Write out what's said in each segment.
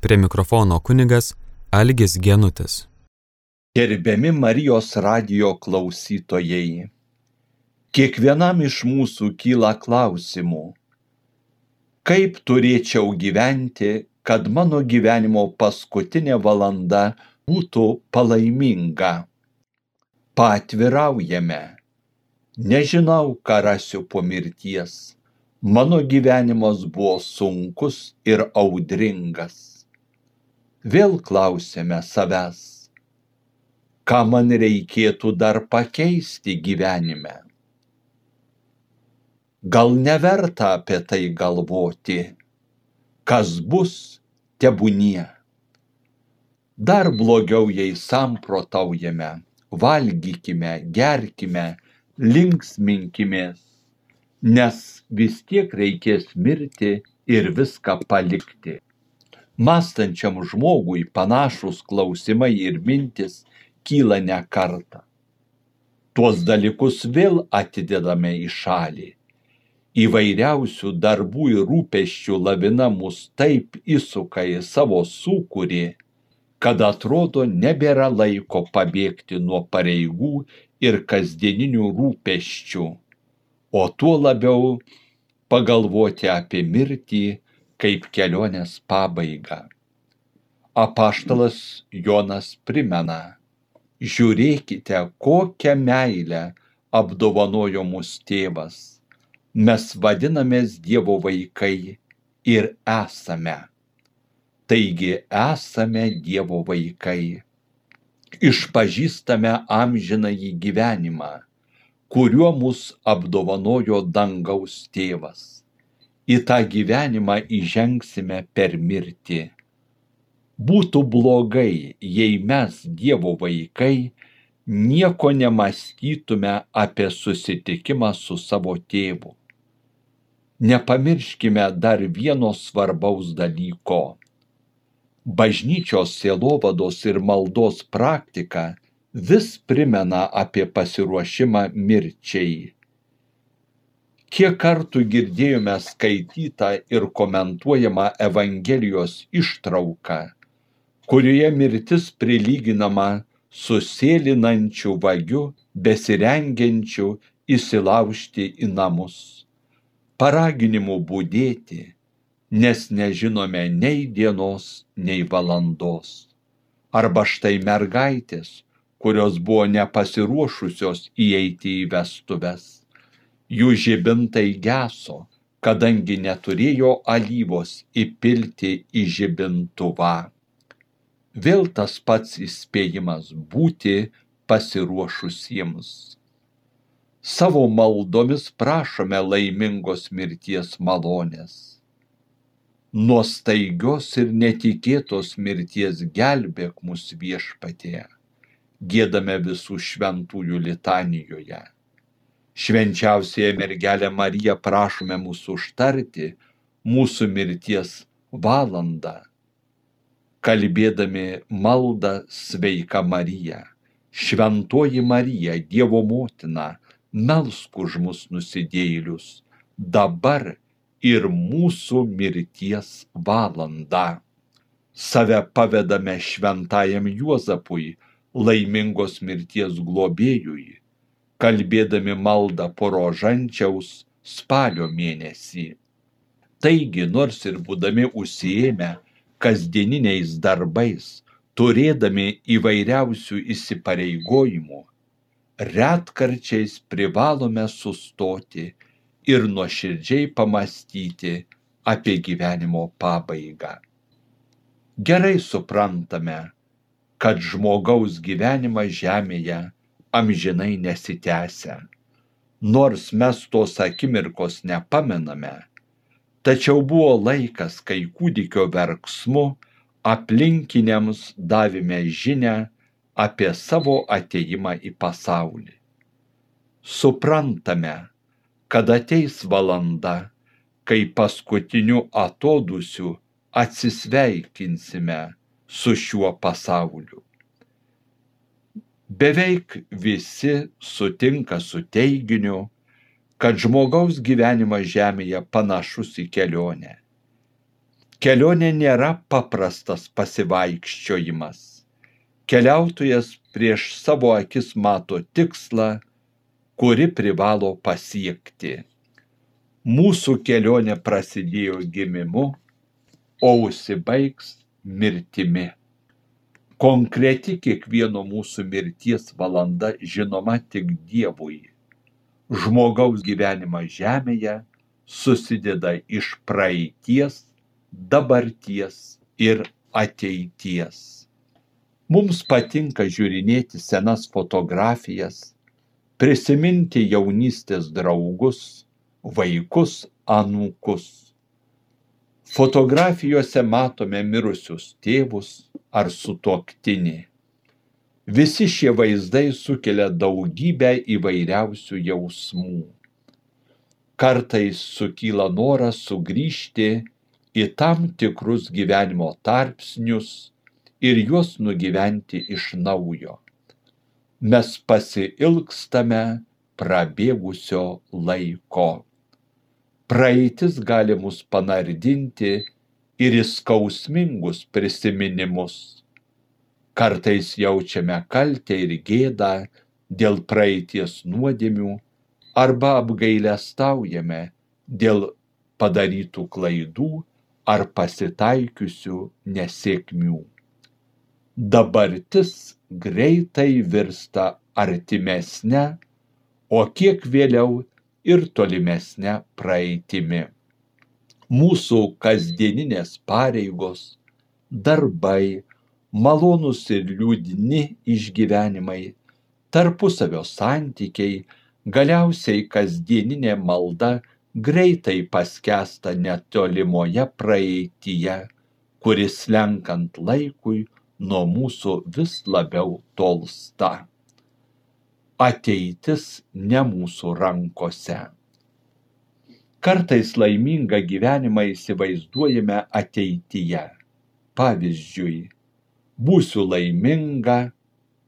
Prie mikrofono kunigas Algis Genutis. Gerbiami Marijos radio klausytojai, kiekvienam iš mūsų kyla klausimų, kaip turėčiau gyventi, kad mano gyvenimo paskutinė valanda būtų palaiminga. Patviraujame. Nežinau, ką rasiu po mirties. Mano gyvenimas buvo sunkus ir audringas vėl klausiame savęs, ką man reikėtų dar pakeisti gyvenime. Gal neverta apie tai galvoti, kas bus, tebūnie. Dar blogiau, jei samprotaujame, valgykime, gerkime, linksminkimės, nes vis tiek reikės mirti ir viską palikti mąstančiam žmogui panašūs klausimai ir mintis kyla ne kartą. Tuos dalykus vėl atidedame į šalį. Įvairiausių darbų ir rūpeščių lavina mus taip įsuka į savo sūkurį, kad atrodo nebėra laiko pabėgti nuo pareigų ir kasdieninių rūpeščių, o tuo labiau pagalvoti apie mirtį kaip kelionės pabaigą. Apaštalas Jonas primena, žiūrėkite, kokią meilę apdovanojo mūsų tėvas. Mes vadinamės Dievo vaikai ir esame. Taigi esame Dievo vaikai. Išpažįstame amžinąjį gyvenimą, kuriuo mus apdovanojo dangaus tėvas į tą gyvenimą įžengsime per mirtį. Būtų blogai, jei mes, Dievo vaikai, nieko nemastytume apie susitikimą su savo tėvu. Nepamirškime dar vieno svarbaus dalyko. Bažnyčios sielovados ir maldos praktika vis primena apie pasiruošimą mirčiai kiek kartų girdėjome skaitytą ir komentuojamą Evangelijos ištrauką, kurioje mirtis prilyginama susėlinančių vagių besirengiančių įsilaužti į namus, paraginimu būdėti, nes nežinome nei dienos, nei valandos. Arba štai mergaitės, kurios buvo nepasiruošusios įeiti į vestuves jų žibintai geso, kadangi neturėjo alyvos įpilti į žibintuvą. Vėl tas pats įspėjimas būti pasiruošusiems. Savo maldomis prašome laimingos mirties malonės. Nuo staigios ir netikėtos mirties gelbėk mus viešpatė, gėdame visų šventųjų litanijoje švenčiausiąją mergelę Mariją prašome mūsų užtarti mūsų mirties valandą, kalbėdami maldą sveika Marija, šventoji Marija, Dievo motina, melsk už mus nusidėjėlius, dabar ir mūsų mirties valandą. Save pavedame šventajam Juozapui, laimingos mirties globėjui kalbėdami maldą po rožančiaus spalio mėnesį. Taigi, nors ir būdami užsiėmę kasdieniniais darbais, turėdami įvairiausių įsipareigojimų, retkarčiais privalome sustoti ir nuoširdžiai pamastyti apie gyvenimo pabaigą. Gerai suprantame, kad žmogaus gyvenimas žemėje amžinai nesitęsia. Nors mes tos akimirkos nepamename, tačiau buvo laikas, kai kūdikio verksmu aplinkiniams davėme žinę apie savo ateimą į pasaulį. Suprantame, kad ateis valanda, kai paskutiniu atodusiu atsisveikinsime su šiuo pasauliu beveik visi sutinka su teiginiu, kad žmogaus gyvenimas Žemėje panašus į kelionę. Kelionė nėra paprastas pasivaikščiojimas. Keliautojas prieš savo akis mato tikslą, kuri privalo pasiekti. Mūsų kelionė prasidėjo gimimu, o užsibaigs mirtimi. Konkreti kiekvieno mūsų mirties valanda žinoma tik Dievui. Žmogaus gyvenimas žemėje susideda iš praeities, dabarties ir ateities. Mums patinka žiūrinėti senas fotografijas, prisiminti jaunystės draugus, vaikus, anūkus. Fotografijose matome mirusius tėvus ar sutuoktinį. Visi šie vaizdai sukelia daugybę įvairiausių jausmų. Kartais sukyla noras sugrįžti į tam tikrus gyvenimo tarpsnius ir juos nugyventi iš naujo. Mes pasiilgstame prabėgusio laiko. Praeitis gali mus panardinti ir įskausmingus prisiminimus. Kartais jaučiame kaltę ir gėdą dėl praeities nuodėmių arba apgailestaujame dėl padarytų klaidų ar pasitaikiusių nesėkmių dabartis greitai virsta artimesne, o kiek vėliau ir tolimesne praeitimi. Mūsų kasdieninės pareigos, darbai, malonus ir liūdni išgyvenimai, tarpusavio santykiai, galiausiai kasdieninė malda greitai paskęsta netolimoje praeityje, kuris lenkant laikui nuo mūsų vis labiau tolsta. Ateitis ne mūsų rankose. Kartais laimingą gyvenimą įsivaizduojame ateityje. Pavyzdžiui, būsiu laiminga,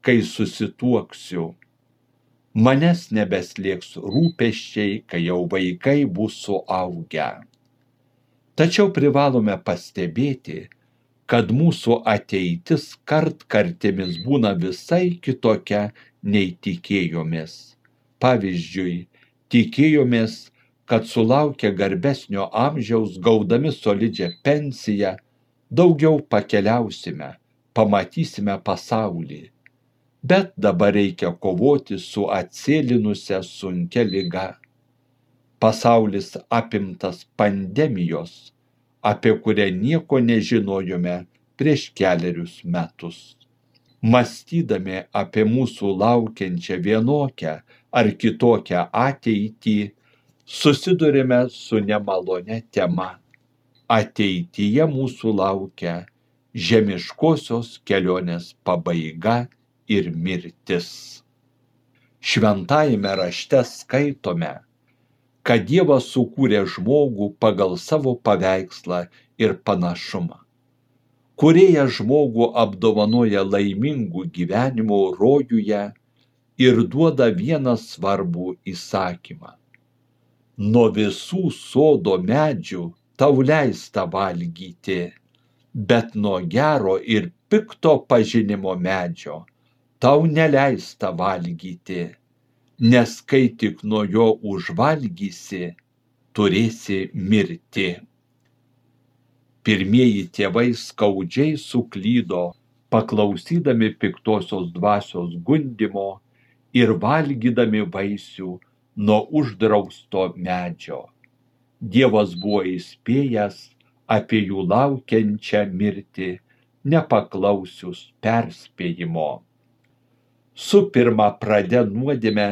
kai susituoksiu. Manęs nebeslėgs rūpeščiai, kai jau vaikai bus suaugę. Tačiau privalome pastebėti, kad mūsų ateitis kartkartėmis būna visai kitokia nei tikėjomės. Pavyzdžiui, tikėjomės, kad sulaukę garbesnio amžiaus gaudami solidžią pensiją, daugiau pakeliausime, pamatysime pasaulį. Bet dabar reikia kovoti su atsėlinusią sunkia lyga. Pasaulis apimtas pandemijos apie kurią nieko nežinojome prieš kelerius metus. Mąstydami apie mūsų laukiančią vienokią ar kitokią ateitį, susidurime su nemalone tema. Ateityje mūsų laukia žemiškosios kelionės pabaiga ir mirtis. Šventajame rašte skaitome, kad Dievas sukūrė žmogų pagal savo paveikslą ir panašumą. Kurėjas žmogų apdovanoja laimingų gyvenimo rojuje ir duoda vieną svarbų įsakymą. Nuo visų sodo medžių tau leista valgyti, bet nuo gero ir pikto pažinimo medžio tau neleista valgyti nes kai tik nuo jo užvalgysi, turėsi mirti. Pirmieji tėvai skaudžiai suklydo, paklausydami piktosios dvasios gundimo ir valgydami vaisių nuo uždrausto medžio. Dievas buvo įspėjęs apie jų laukiančią mirtį, nepaklausius perspėjimo. Su pirma pradė nuodėme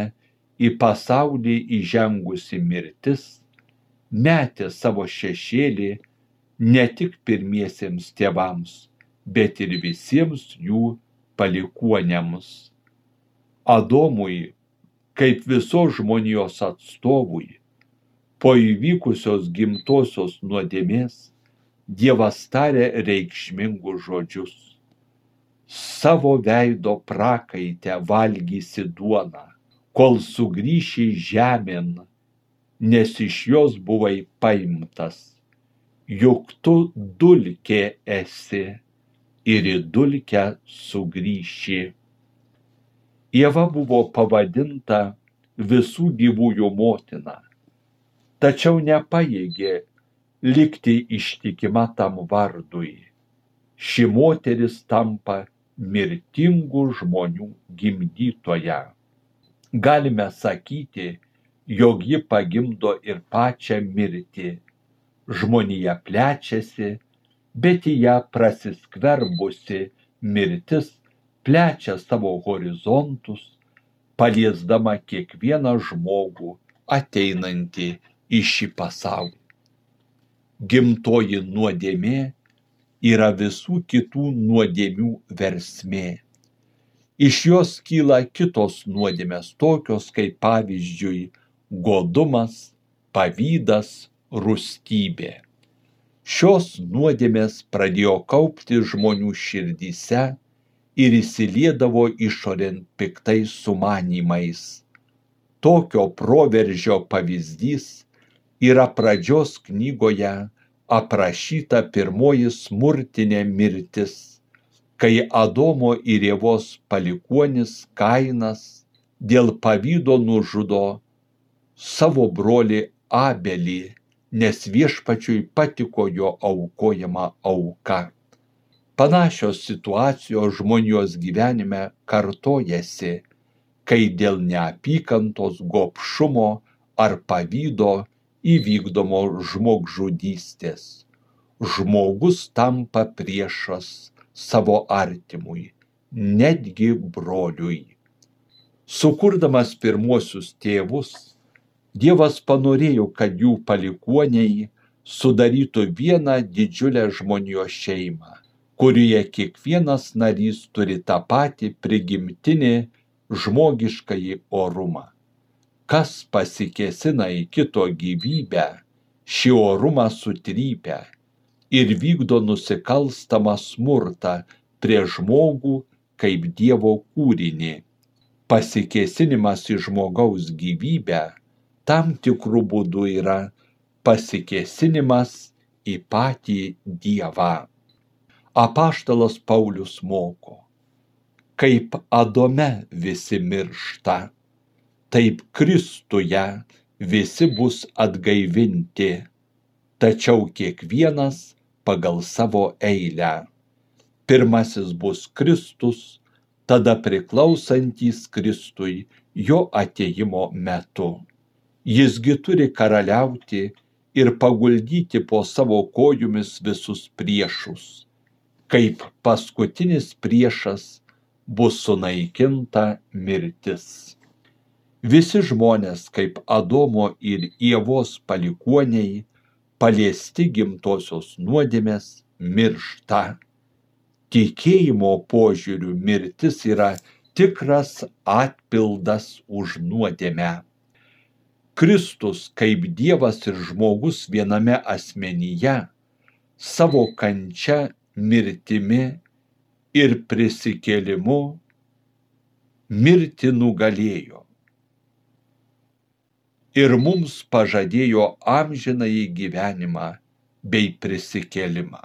į pasaulį įžengusi mirtis metė savo šešėlį ne tik pirmiesiems tėvams, bet ir visiems jų palikuonėms. Adomui, kaip visos žmonijos atstovui, po įvykusios gimtosios nuodėmės, Dievas tarė reikšmingus žodžius. Savo veido prakaitę valgysi duoną kol sugrįši žemėn, nes iš jos buvai paimtas. Juk tu dulkė esi ir į dulkę sugrįši. Jėva buvo pavadinta visų gyvųjų motina, tačiau nepajėgė likti ištikima tam vardui. Ši moteris tampa mirtingų žmonių gimdytoja. Galime sakyti, jog ji pagimdo ir pačią mirtį. Žmonija plečiasi, bet į ją prasiskverbusi mirtis plečia savo horizontus, paliesdama kiekvieną žmogų ateinantį į šį pasaulį. Gimtoji nuodėmė yra visų kitų nuodėmių versmė. Iš jos kyla kitos nuodėmės, tokios kaip pavyzdžiui godumas, pavydas, rūstybė. Šios nuodėmės pradėjo kaupti žmonių širdyse ir įsiliedavo išorėn piktais sumanymais. Tokio proveržio pavyzdys yra pradžios knygoje aprašyta pirmoji smurtinė mirtis, kai Adomo ir Jėvos palikuonis Kainas dėl pavydo nužudo savo brolį Abelį nes viešpačiui patiko jo aukojama auka. Panašios situacijos žmonijos gyvenime kartojasi, kai dėl neapykantos gopšumo ar pavydo įvykdomo žmogžudystės. Žmogus tampa priešas savo artimui, netgi broliui. Sukurdamas pirmuosius tėvus, Dievas panorėjo, kad jų palikuoniai sudarytų vieną didžiulę žmonijos šeimą, kurioje kiekvienas narys turi tą patį prigimtinį žmogiškąjį orumą. Kas pasikesina į kito gyvybę, šį orumą sutrypia ir vykdo nusikalstamą smurtą prie žmogų kaip Dievo kūrinį. Pasikesinimas į žmogaus gyvybę tam tikru būdu yra pasikėsinimas į patį Dievą. Apaštalas Paulius moko, kaip Adome visi miršta, taip Kristuje visi bus atgaivinti, tačiau kiekvienas pagal savo eilę. Pirmasis bus Kristus, tada priklausantys Kristui jo ateimo metu jis gi turi karaliauti ir paguldyti po savo kojomis visus priešus. Kaip paskutinis priešas bus sunaikinta mirtis. Visi žmonės kaip adomo ir ievos palikuoniai paliesti gimtosios nuodėmės miršta. Tikėjimo požiūriu mirtis yra tikras atpildas už nuodėmę Kristus kaip Dievas ir žmogus viename asmenyje savo kančia, mirtimi ir prisikėlimu mirti nugalėjo. Ir mums pažadėjo amžinąjį gyvenimą bei prisikėlimą.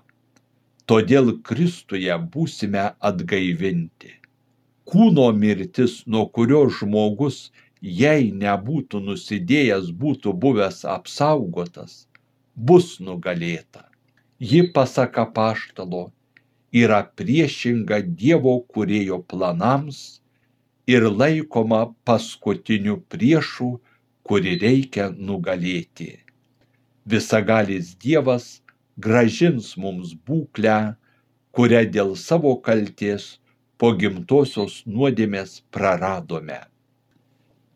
Todėl Kristuje būsime atgaivinti. Kūno mirtis, nuo kurio žmogus jei nebūtų nusidėjęs, būtų buvęs apsaugotas, bus nugalėta. Ji, pasaka paštalo, yra priešinga Dievo kurėjo planams ir laikoma paskutiniu priešu, kurį reikia nugalėti. Visagalis Dievas gražins mums būklę, kurią dėl savo kalties po gimtosios nuodėmės praradome.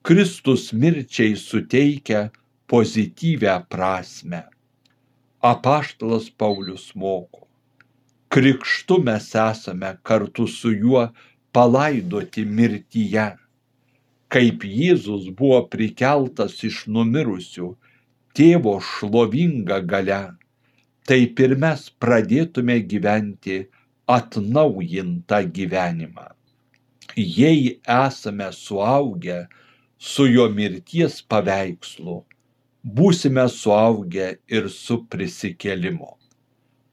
Kristus mirčiai suteikia pozityvę prasme. Apaštalas Paulius moko. Krikštu mes esame kartu su juo palaidoti mirtyje. Kaip Jėzus buvo prikeltas iš numirusių tėvo šlovinga gale, taip ir mes pradėtume gyventi atnaujintą gyvenimą. Jei esame suaugę su jo mirties paveikslu būsime suaugę ir su prisikėlimu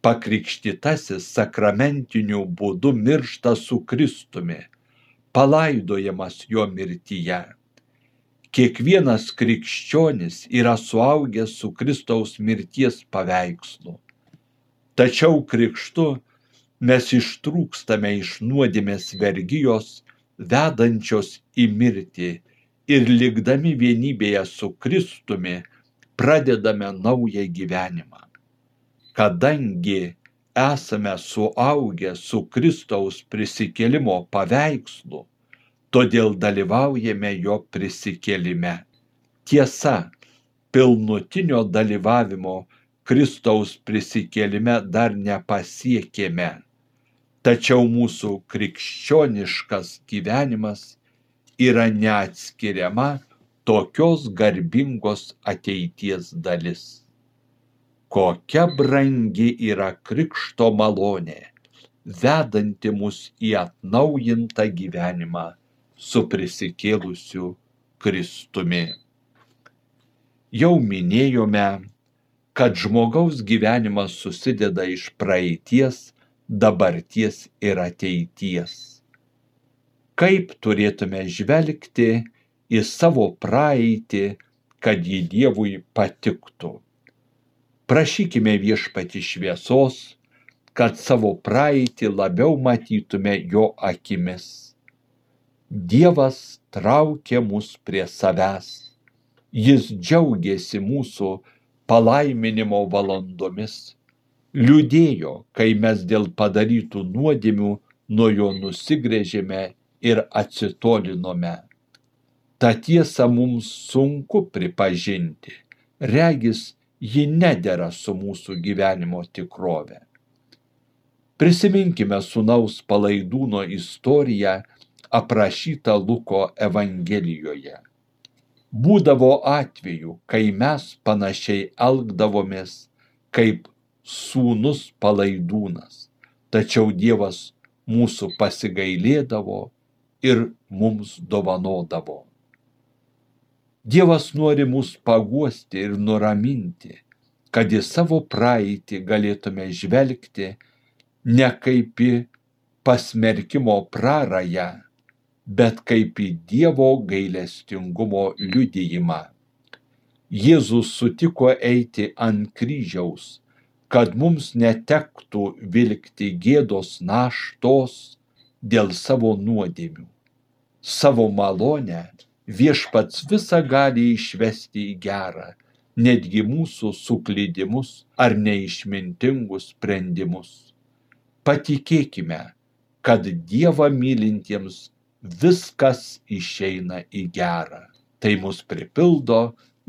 pakrikštytasis sakramentiniu būdu miršta su Kristumi, palaidojamas jo mirtyje. Kiekvienas krikščionis yra suaugęs su Kristaus mirties paveikslu. Tačiau krikštu mes ištrūkstame iš nuodėmės vergyjos, vedančios į mirtį ir likdami vienybėje su Kristumi pradedame naują gyvenimą. Kadangi esame suaugę su Kristaus prisikėlimo paveikslu, todėl dalyvaujame jo prisikėlime. Tiesa, pilnutinio dalyvavimo Kristaus prisikėlime dar nepasiekėme, tačiau mūsų krikščioniškas gyvenimas yra neatskiriama tokios garbingos ateities dalis. Kokia brangi yra krikšto malonė, vedanti mus į atnaujintą gyvenimą su prisikėlusiu Kristumi. Jau minėjome, kad žmogaus gyvenimas susideda iš praeities, dabarties ir ateities. Kaip turėtume žvelgti į savo praeitį, kad ji Dievui patiktų. Prašykime viešpati šviesos, kad savo praeitį labiau matytume jo akimis. Dievas traukia mus prie savęs. Jis džiaugiasi mūsų palaiminimo valandomis. Liūdėjo, kai mes dėl padarytų nuodėmių nuo jo nusigrėžėme ir atsitolinome. Ta tiesa mums sunku pripažinti. Regis, ji nedėra su mūsų gyvenimo tikrove. Prisiminkime sunaus palaidūno istoriją aprašyta Luko Evangelijoje. Būdavo atveju, kai mes panašiai elgdavomės kaip sūnus palaidūnas, tačiau Dievas mūsų pasigailėdavo ir mums dovanodavo. Dievas nori mus paguosti ir nuraminti, kad į savo praeitį galėtume žvelgti ne kaip į pasmerkimo prarąją, bet kaip į Dievo gailestingumo liudijimą. Jėzus sutiko eiti ant kryžiaus, kad mums netektų vilkti gėdos naštos dėl savo nuodėmių. Savo malonę viešpats visą gali išvesti į gerą, netgi mūsų suklydimus ar neišmintingus sprendimus. Patikėkime, kad Dievą mylintiems viskas išeina į gerą. Tai mus pripildo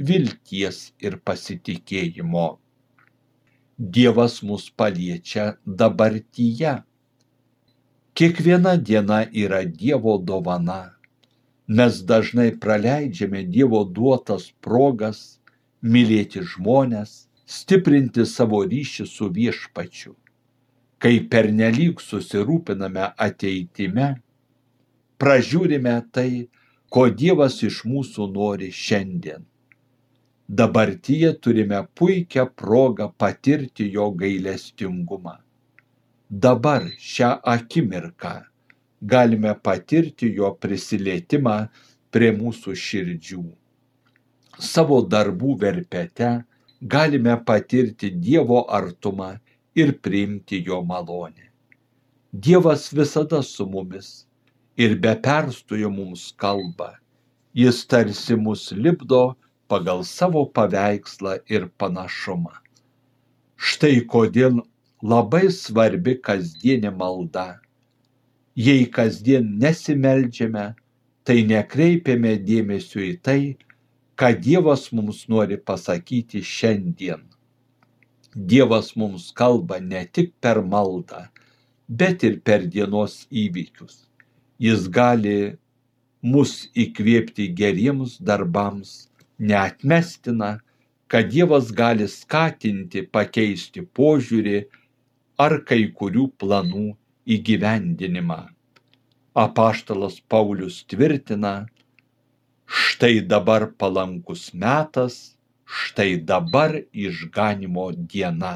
vilties ir pasitikėjimo. Dievas mus paliečia dabartyje. Kiekviena diena yra Dievo dovana. Mes dažnai praleidžiame Dievo duotas progas mylėti žmonės, stiprinti savo ryšį su viešpačiu. Kai pernelyg susirūpiname ateitime, pražiūrime tai, ko Dievas iš mūsų nori šiandien. Dabartyje turime puikią progą patirti jo gailestingumą. Dabar šią akimirką galime patirti jo prisilietimą prie mūsų širdžių. Savo darbų verpete galime patirti Dievo artumą ir priimti jo malonę. Dievas visada su mumis ir be perstojo mums kalba. Jis tarsi mus lipdo pagal savo paveikslą ir panašumą. Štai kodėl labai svarbi kasdienė malda. Jei kasdien nesimeldžiame, tai nekreipiame dėmesio į tai, ką Dievas mums nori pasakyti šiandien. Dievas mums kalba ne tik per maldą, bet ir per dienos įvykius jis gali mus įkvėpti geriems darbams, neatmestina, kad Dievas gali skatinti pakeisti požiūrį ar kai kurių planų įgyvendinimą. Apaštalas Paulius tvirtina, štai dabar palankus metas, štai dabar išganimo diena.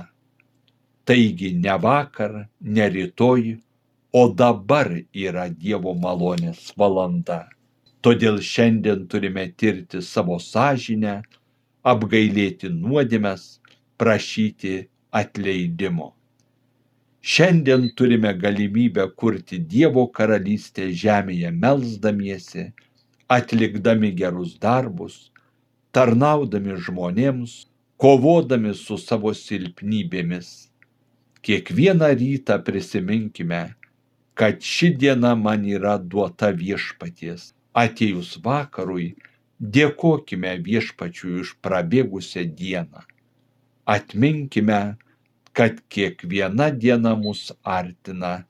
Taigi ne vakar, ne rytoj, o dabar yra Dievo malonės valanda. Todėl šiandien turime tirti savo sąžinę, apgailėti nuodėmes, prašyti atleidimo. Šiandien turime galimybę kurti Dievo karalystę žemėje melzdamiesi, atlikdami gerus darbus, tarnaudami žmonėms, kovodami su savo silpnybėmis. Kiekvieną rytą prisiminkime, kad ši diena man yra duota viešpaties. Atėjus vakarui, dėkokime viešpačiui už prabėgusią dieną. Atminkime, kad kiekviena diena mus artina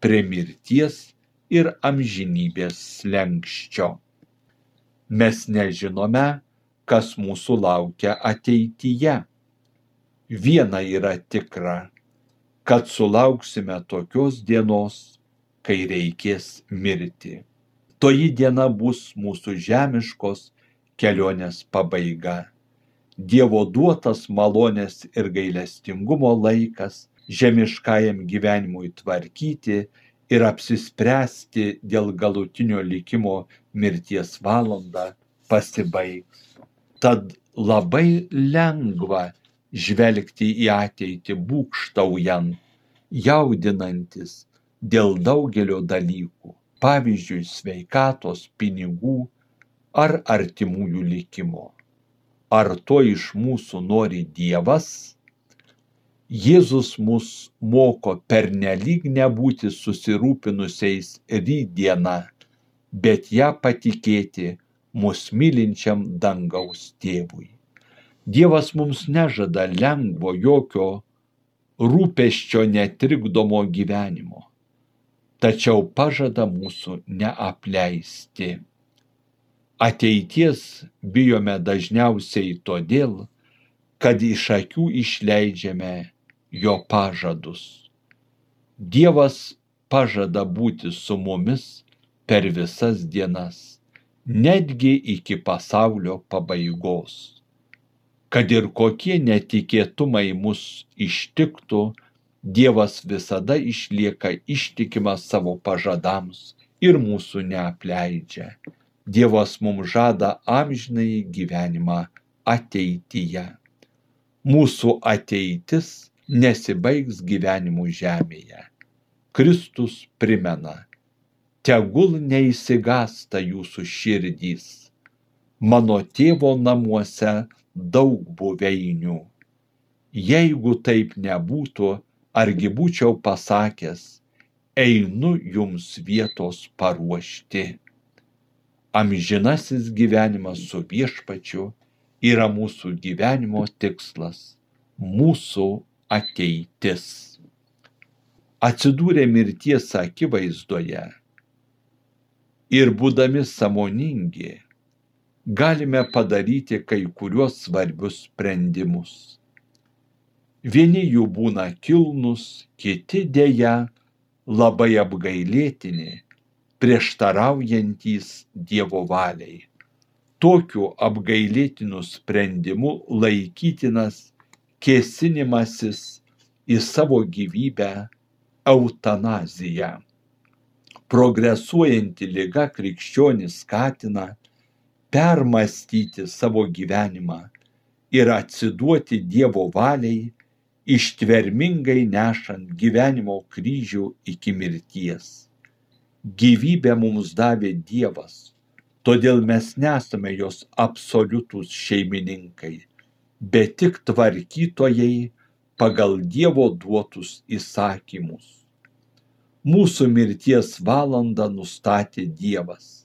prie mirties ir amžinybės slengščio. Mes nežinome, kas mūsų laukia ateityje. Viena yra tikra, kad sulauksime tokios dienos, kai reikės mirti. Toji diena bus mūsų žemiškos kelionės pabaiga. Dievo duotas malonės ir gailestingumo laikas žemiškajam gyvenimui tvarkyti ir apsispręsti dėl galutinio likimo mirties valandą pasibaigs. Tad labai lengva žvelgti į ateitį būkštaujant, jaudinantis dėl daugelio dalykų, pavyzdžiui, sveikatos, pinigų ar artimųjų likimo ar to iš mūsų nori Dievas? Jėzus mus moko pernelyg nebūti susirūpinusiais rytdiena, bet ją patikėti mus mylinčiam dangaus tėvui. Dievas mums nežada lengvo jokio rūpeščio netrikdomo gyvenimo, tačiau pažada mūsų neapleisti. Ateities bijome dažniausiai todėl, kad iš akių išleidžiame jo pažadus. Dievas pažada būti su mumis per visas dienas, netgi iki pasaulio pabaigos. Kad ir kokie netikėtumai mus ištiktų, Dievas visada išlieka ištikimas savo pažadams ir mūsų neapleidžia. Dievas mums žada amžinai gyvenimą ateityje. Mūsų ateitis nesibaigs gyvenimu žemėje. Kristus primena, tegul neįsigasta jūsų širdys. Mano tėvo namuose daug buveinių. Jeigu taip nebūtų, argi būčiau pasakęs, einu jums vietos paruošti amžinasis gyvenimas su viešpačiu yra mūsų gyvenimo tikslas, mūsų ateitis. Atsidūrę mirties akivaizdoje ir būdami samoningi, galime padaryti kai kuriuos svarbius sprendimus. Vieni jų būna kilnus, kiti dėja labai apgailėtini prieštaraujantys Dievo valiai. Tokiu apgailėtinu sprendimu laikytinas kėsinimasis į savo gyvybę eutanazija. Progresuojanti lyga krikščionį skatina permastyti savo gyvenimą ir atsiduoti Dievo valiai, ištvermingai nešant gyvenimo kryžių iki mirties gyvybę mums davė Dievas, todėl mes nesame jos absoliutus šeimininkai, bet tik tvarkytojai pagal Dievo duotus įsakymus. Mūsų mirties valandą nustatė Dievas.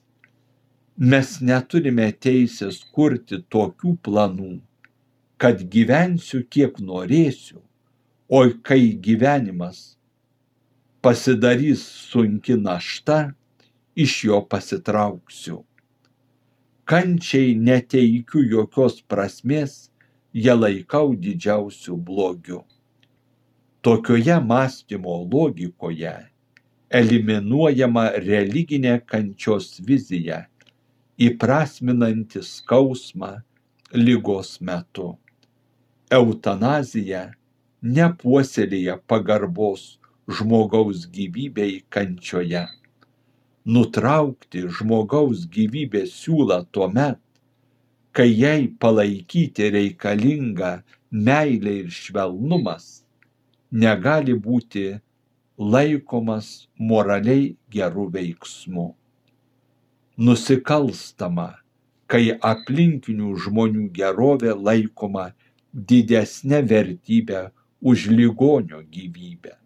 Mes neturime teisės kurti tokių planų, kad gyvensiu kiek norėsiu, o kai gyvenimas pasidarys sunki našta, iš jo pasitrauksiu. Kančiai neteikiu jokios prasmės, ją laikau didžiausių blogių. Tokioje mąstymo logikoje eliminuojama religinė kančios vizija, įprasminanti skausmą lygos metu. Eutanazija nepuoselėja pagarbos žmogaus gyvybei kančioje. Nutraukti žmogaus gyvybės siūlą tuo met, kai jai palaikyti reikalinga meilė ir švelnumas, negali būti laikomas moraliai gerų veiksmų. Nusikalstama, kai aplinkinių žmonių gerovė laikoma didesnė vertybė už ligonio gyvybę.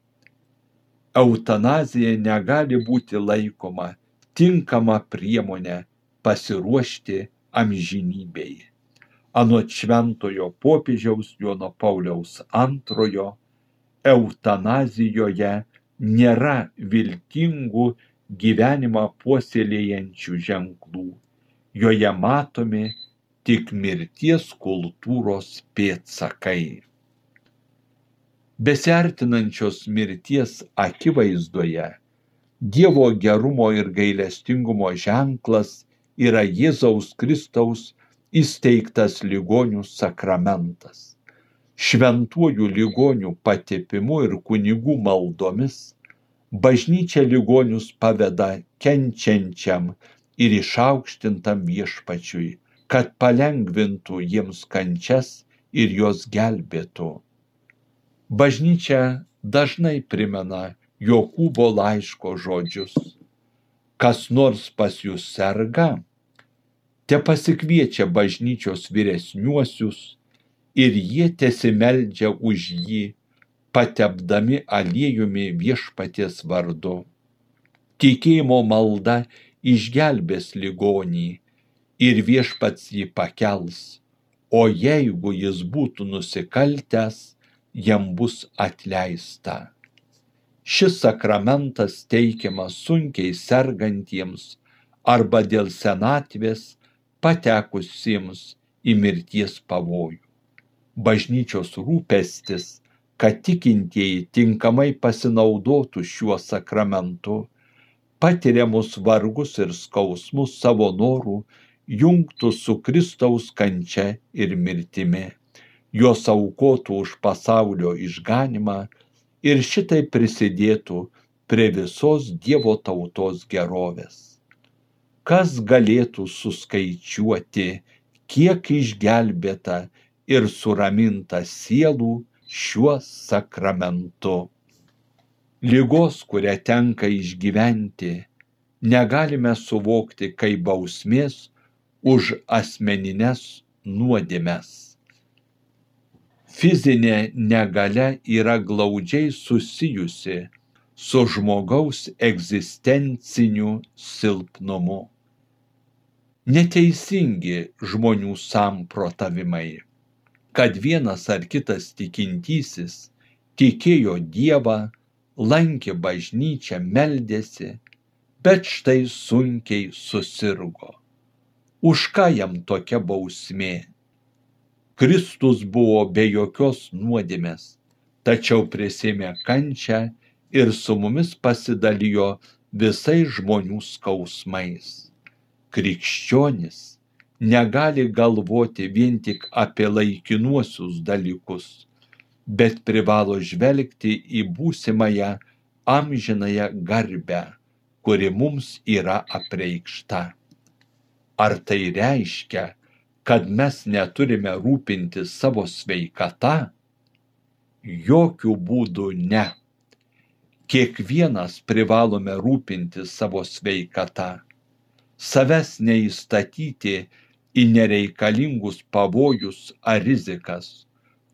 Eutanazija negali būti laikoma tinkama priemonė pasiruošti amžinybei. Anot šventojo popiežiaus Jono Pauliaus antrojo, eutanazijoje nėra viltingų gyvenimą puoselėjančių ženklų. Joje matomi tik mirties kultūros pėtsakai. Besiartinančios mirties akivaizdoje Dievo gerumo ir gailestingumo ženklas yra Jėzaus Kristaus įsteigtas ligonių sakramentas. Šventuoju ligonių patepimu ir kunigų maldomis bažnyčia ligonius paveda kenčiančiam ir išaukštintam viešpačiui, kad palengvintų jiems kančias ir juos gelbėtų. Bažnyčia dažnai primena Jokūbo laiško žodžius kas nors pas jūs serga, te pasikviečia bažnyčios vyresniuosius ir jie tesimeldžia už jį, patepdami aliejumi viešpaties vardu. Tikėjimo malda išgelbės ligonį ir viešpats jį pakels, o jeigu jis būtų nusikaltęs, jam bus atleista. Šis sakramentas teikiamas sunkiai sergantiems arba dėl senatvės patekusiems į mirties pavojų. Bažnyčios rūpestis, kad tikintieji tinkamai pasinaudotų šiuo sakramentu, patiriamus vargus ir skausmus savo norų jungtų su Kristaus kančia ir mirtimi, juos aukotų už pasaulio išganimą ir šitai prisidėtų prie visos Dievo tautos gerovės. Kas galėtų suskaičiuoti, kiek išgelbėta ir suraminta sielų šiuo sakramentu. Lygos, kurią tenka išgyventi, negalime suvokti kaip bausmės už asmenines nuodėmes fizinė negalia yra glaudžiai susijusi su žmogaus egzistenciniu silpnumu. Neteisingi žmonių samprotavimai, kad vienas ar kitas tikintysis tikėjo Dievą, lankė bažnyčią, meldėsi, bet štai sunkiai susirgo. Už ką jam tokia bausmė? Kristus buvo be jokios nuodėmės, tačiau prisėmė kančią ir su mumis pasidalijo visais žmonių skausmais. Krikščionis negali galvoti vien tik apie laikinuosius dalykus, bet privalo žvelgti į būsimąją amžinąją garbę, kuri mums yra apreikšta. Ar tai reiškia, kad mes neturime rūpintis savo sveikata? Jokių būdų ne. Kiekvienas privalome rūpintis savo sveikata, savęs neįstatyti į nereikalingus pavojus ar rizikas,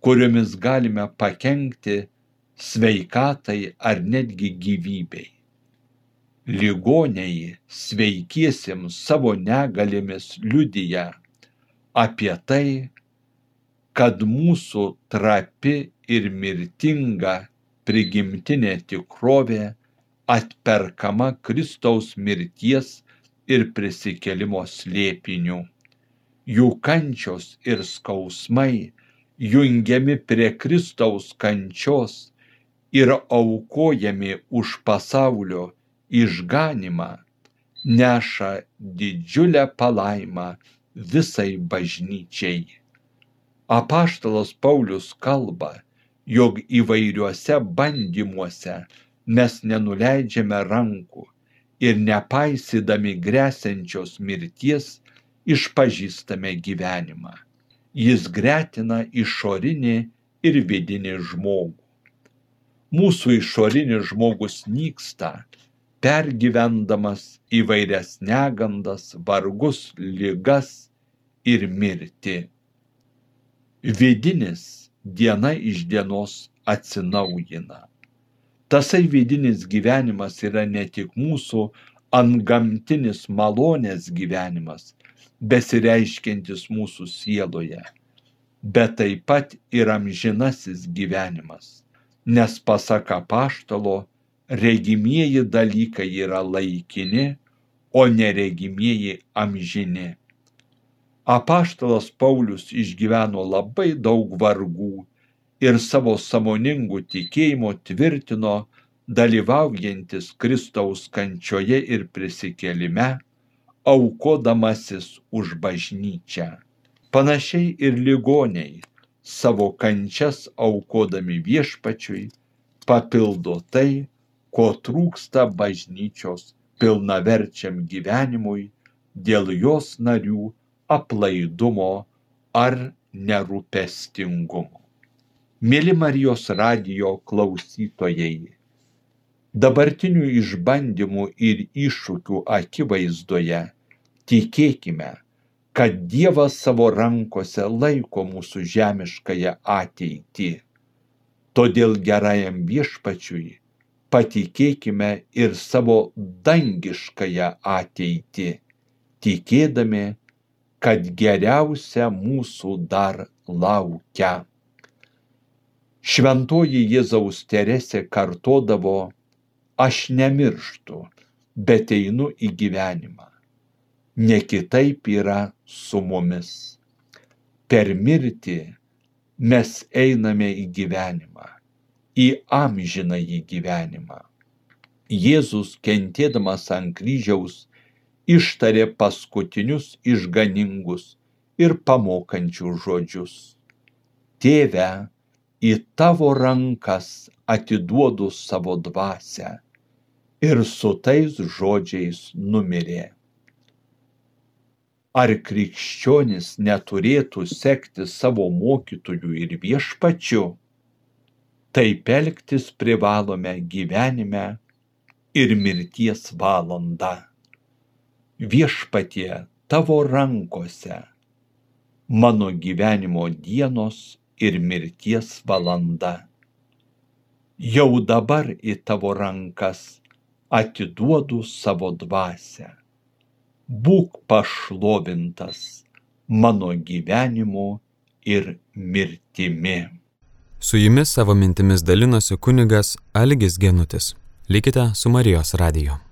kuriomis galime pakengti sveikatai ar netgi gyvybei. Ligoniai sveikiesiems savo negalėmis liudyja, apie tai, kad mūsų trapi ir mirtinga prigimtinė tikrovė atperkama Kristaus mirties ir prisikelimo slėpiniu. Jų kančios ir skausmai jungiami prie Kristaus kančios ir aukojami už pasaulio išganimą, neša didžiulę palaimą visai bažnyčiai. Apaštalas Paulius kalba, jog įvairiuose bandymuose mes nenuleidžiame rankų ir nepaisydami grėsiančios mirties išpažįstame gyvenimą. Jis gretina išorinį ir vidinį žmogų. Mūsų išorinis žmogus nyksta, pergyvendamas įvairias negandas, vargus, lygas ir mirtį. Vidinis diena iš dienos atsinaujina. Tasai vidinis gyvenimas yra ne tik mūsų antgamtinis malonės gyvenimas, besireiškiantis mūsų sieloje, bet taip pat ir amžinasis gyvenimas, nes pasak apaštalo, regimieji dalykai yra laikini, o neregimieji amžini. Apaštalas Paulius išgyveno labai daug vargų ir savo samoningų tikėjimo tvirtino dalyvaujantis Kristaus kančioje ir prisikėlime, aukodamasis už bažnyčią. Panašiai ir ligoniai savo kančias aukodami viešpačiui papildo tai, ko trūksta bažnyčios pilnaverčiam gyvenimui dėl jos narių aplaidumo ar nerūpestingumo. Mėly Marijos radijo klausytojai, dabartinių išbandymų ir iššūkių akivaizdoje tikėkime, kad Dievas savo rankose laiko mūsų žemiškąją ateitį. Todėl gerajam viešpačiui patikėkime ir savo dangiškąją ateitį, tikėdami, kad geriausia mūsų dar laukia. Šventoji Jėzaus Teresė kartodavo, aš nemirštu, bet einu į gyvenimą. Ne kitaip yra su mumis. Per mirtį mes einame į gyvenimą į amžinąjį gyvenimą. Jėzus kentėdamas ant kryžiaus ištarė paskutinius išganingus ir pamokančius žodžius. Tėve, į tavo rankas atiduodu savo dvasę. Ir su tais žodžiais numirė. Ar krikščionis neturėtų sekti savo mokytojų ir viešpačiu? taip elgtis privalome gyvenime ir mirties valandą. Viešpatie tavo rankose mano gyvenimo dienos ir mirties valanda. Jau dabar į tavo rankas atiduodu savo dvasę. Būk pašlovintas mano gyvenimu ir mirtimi. Su jumis savo mintimis dalinosi kunigas Algis Genutis. Likite su Marijos radiju.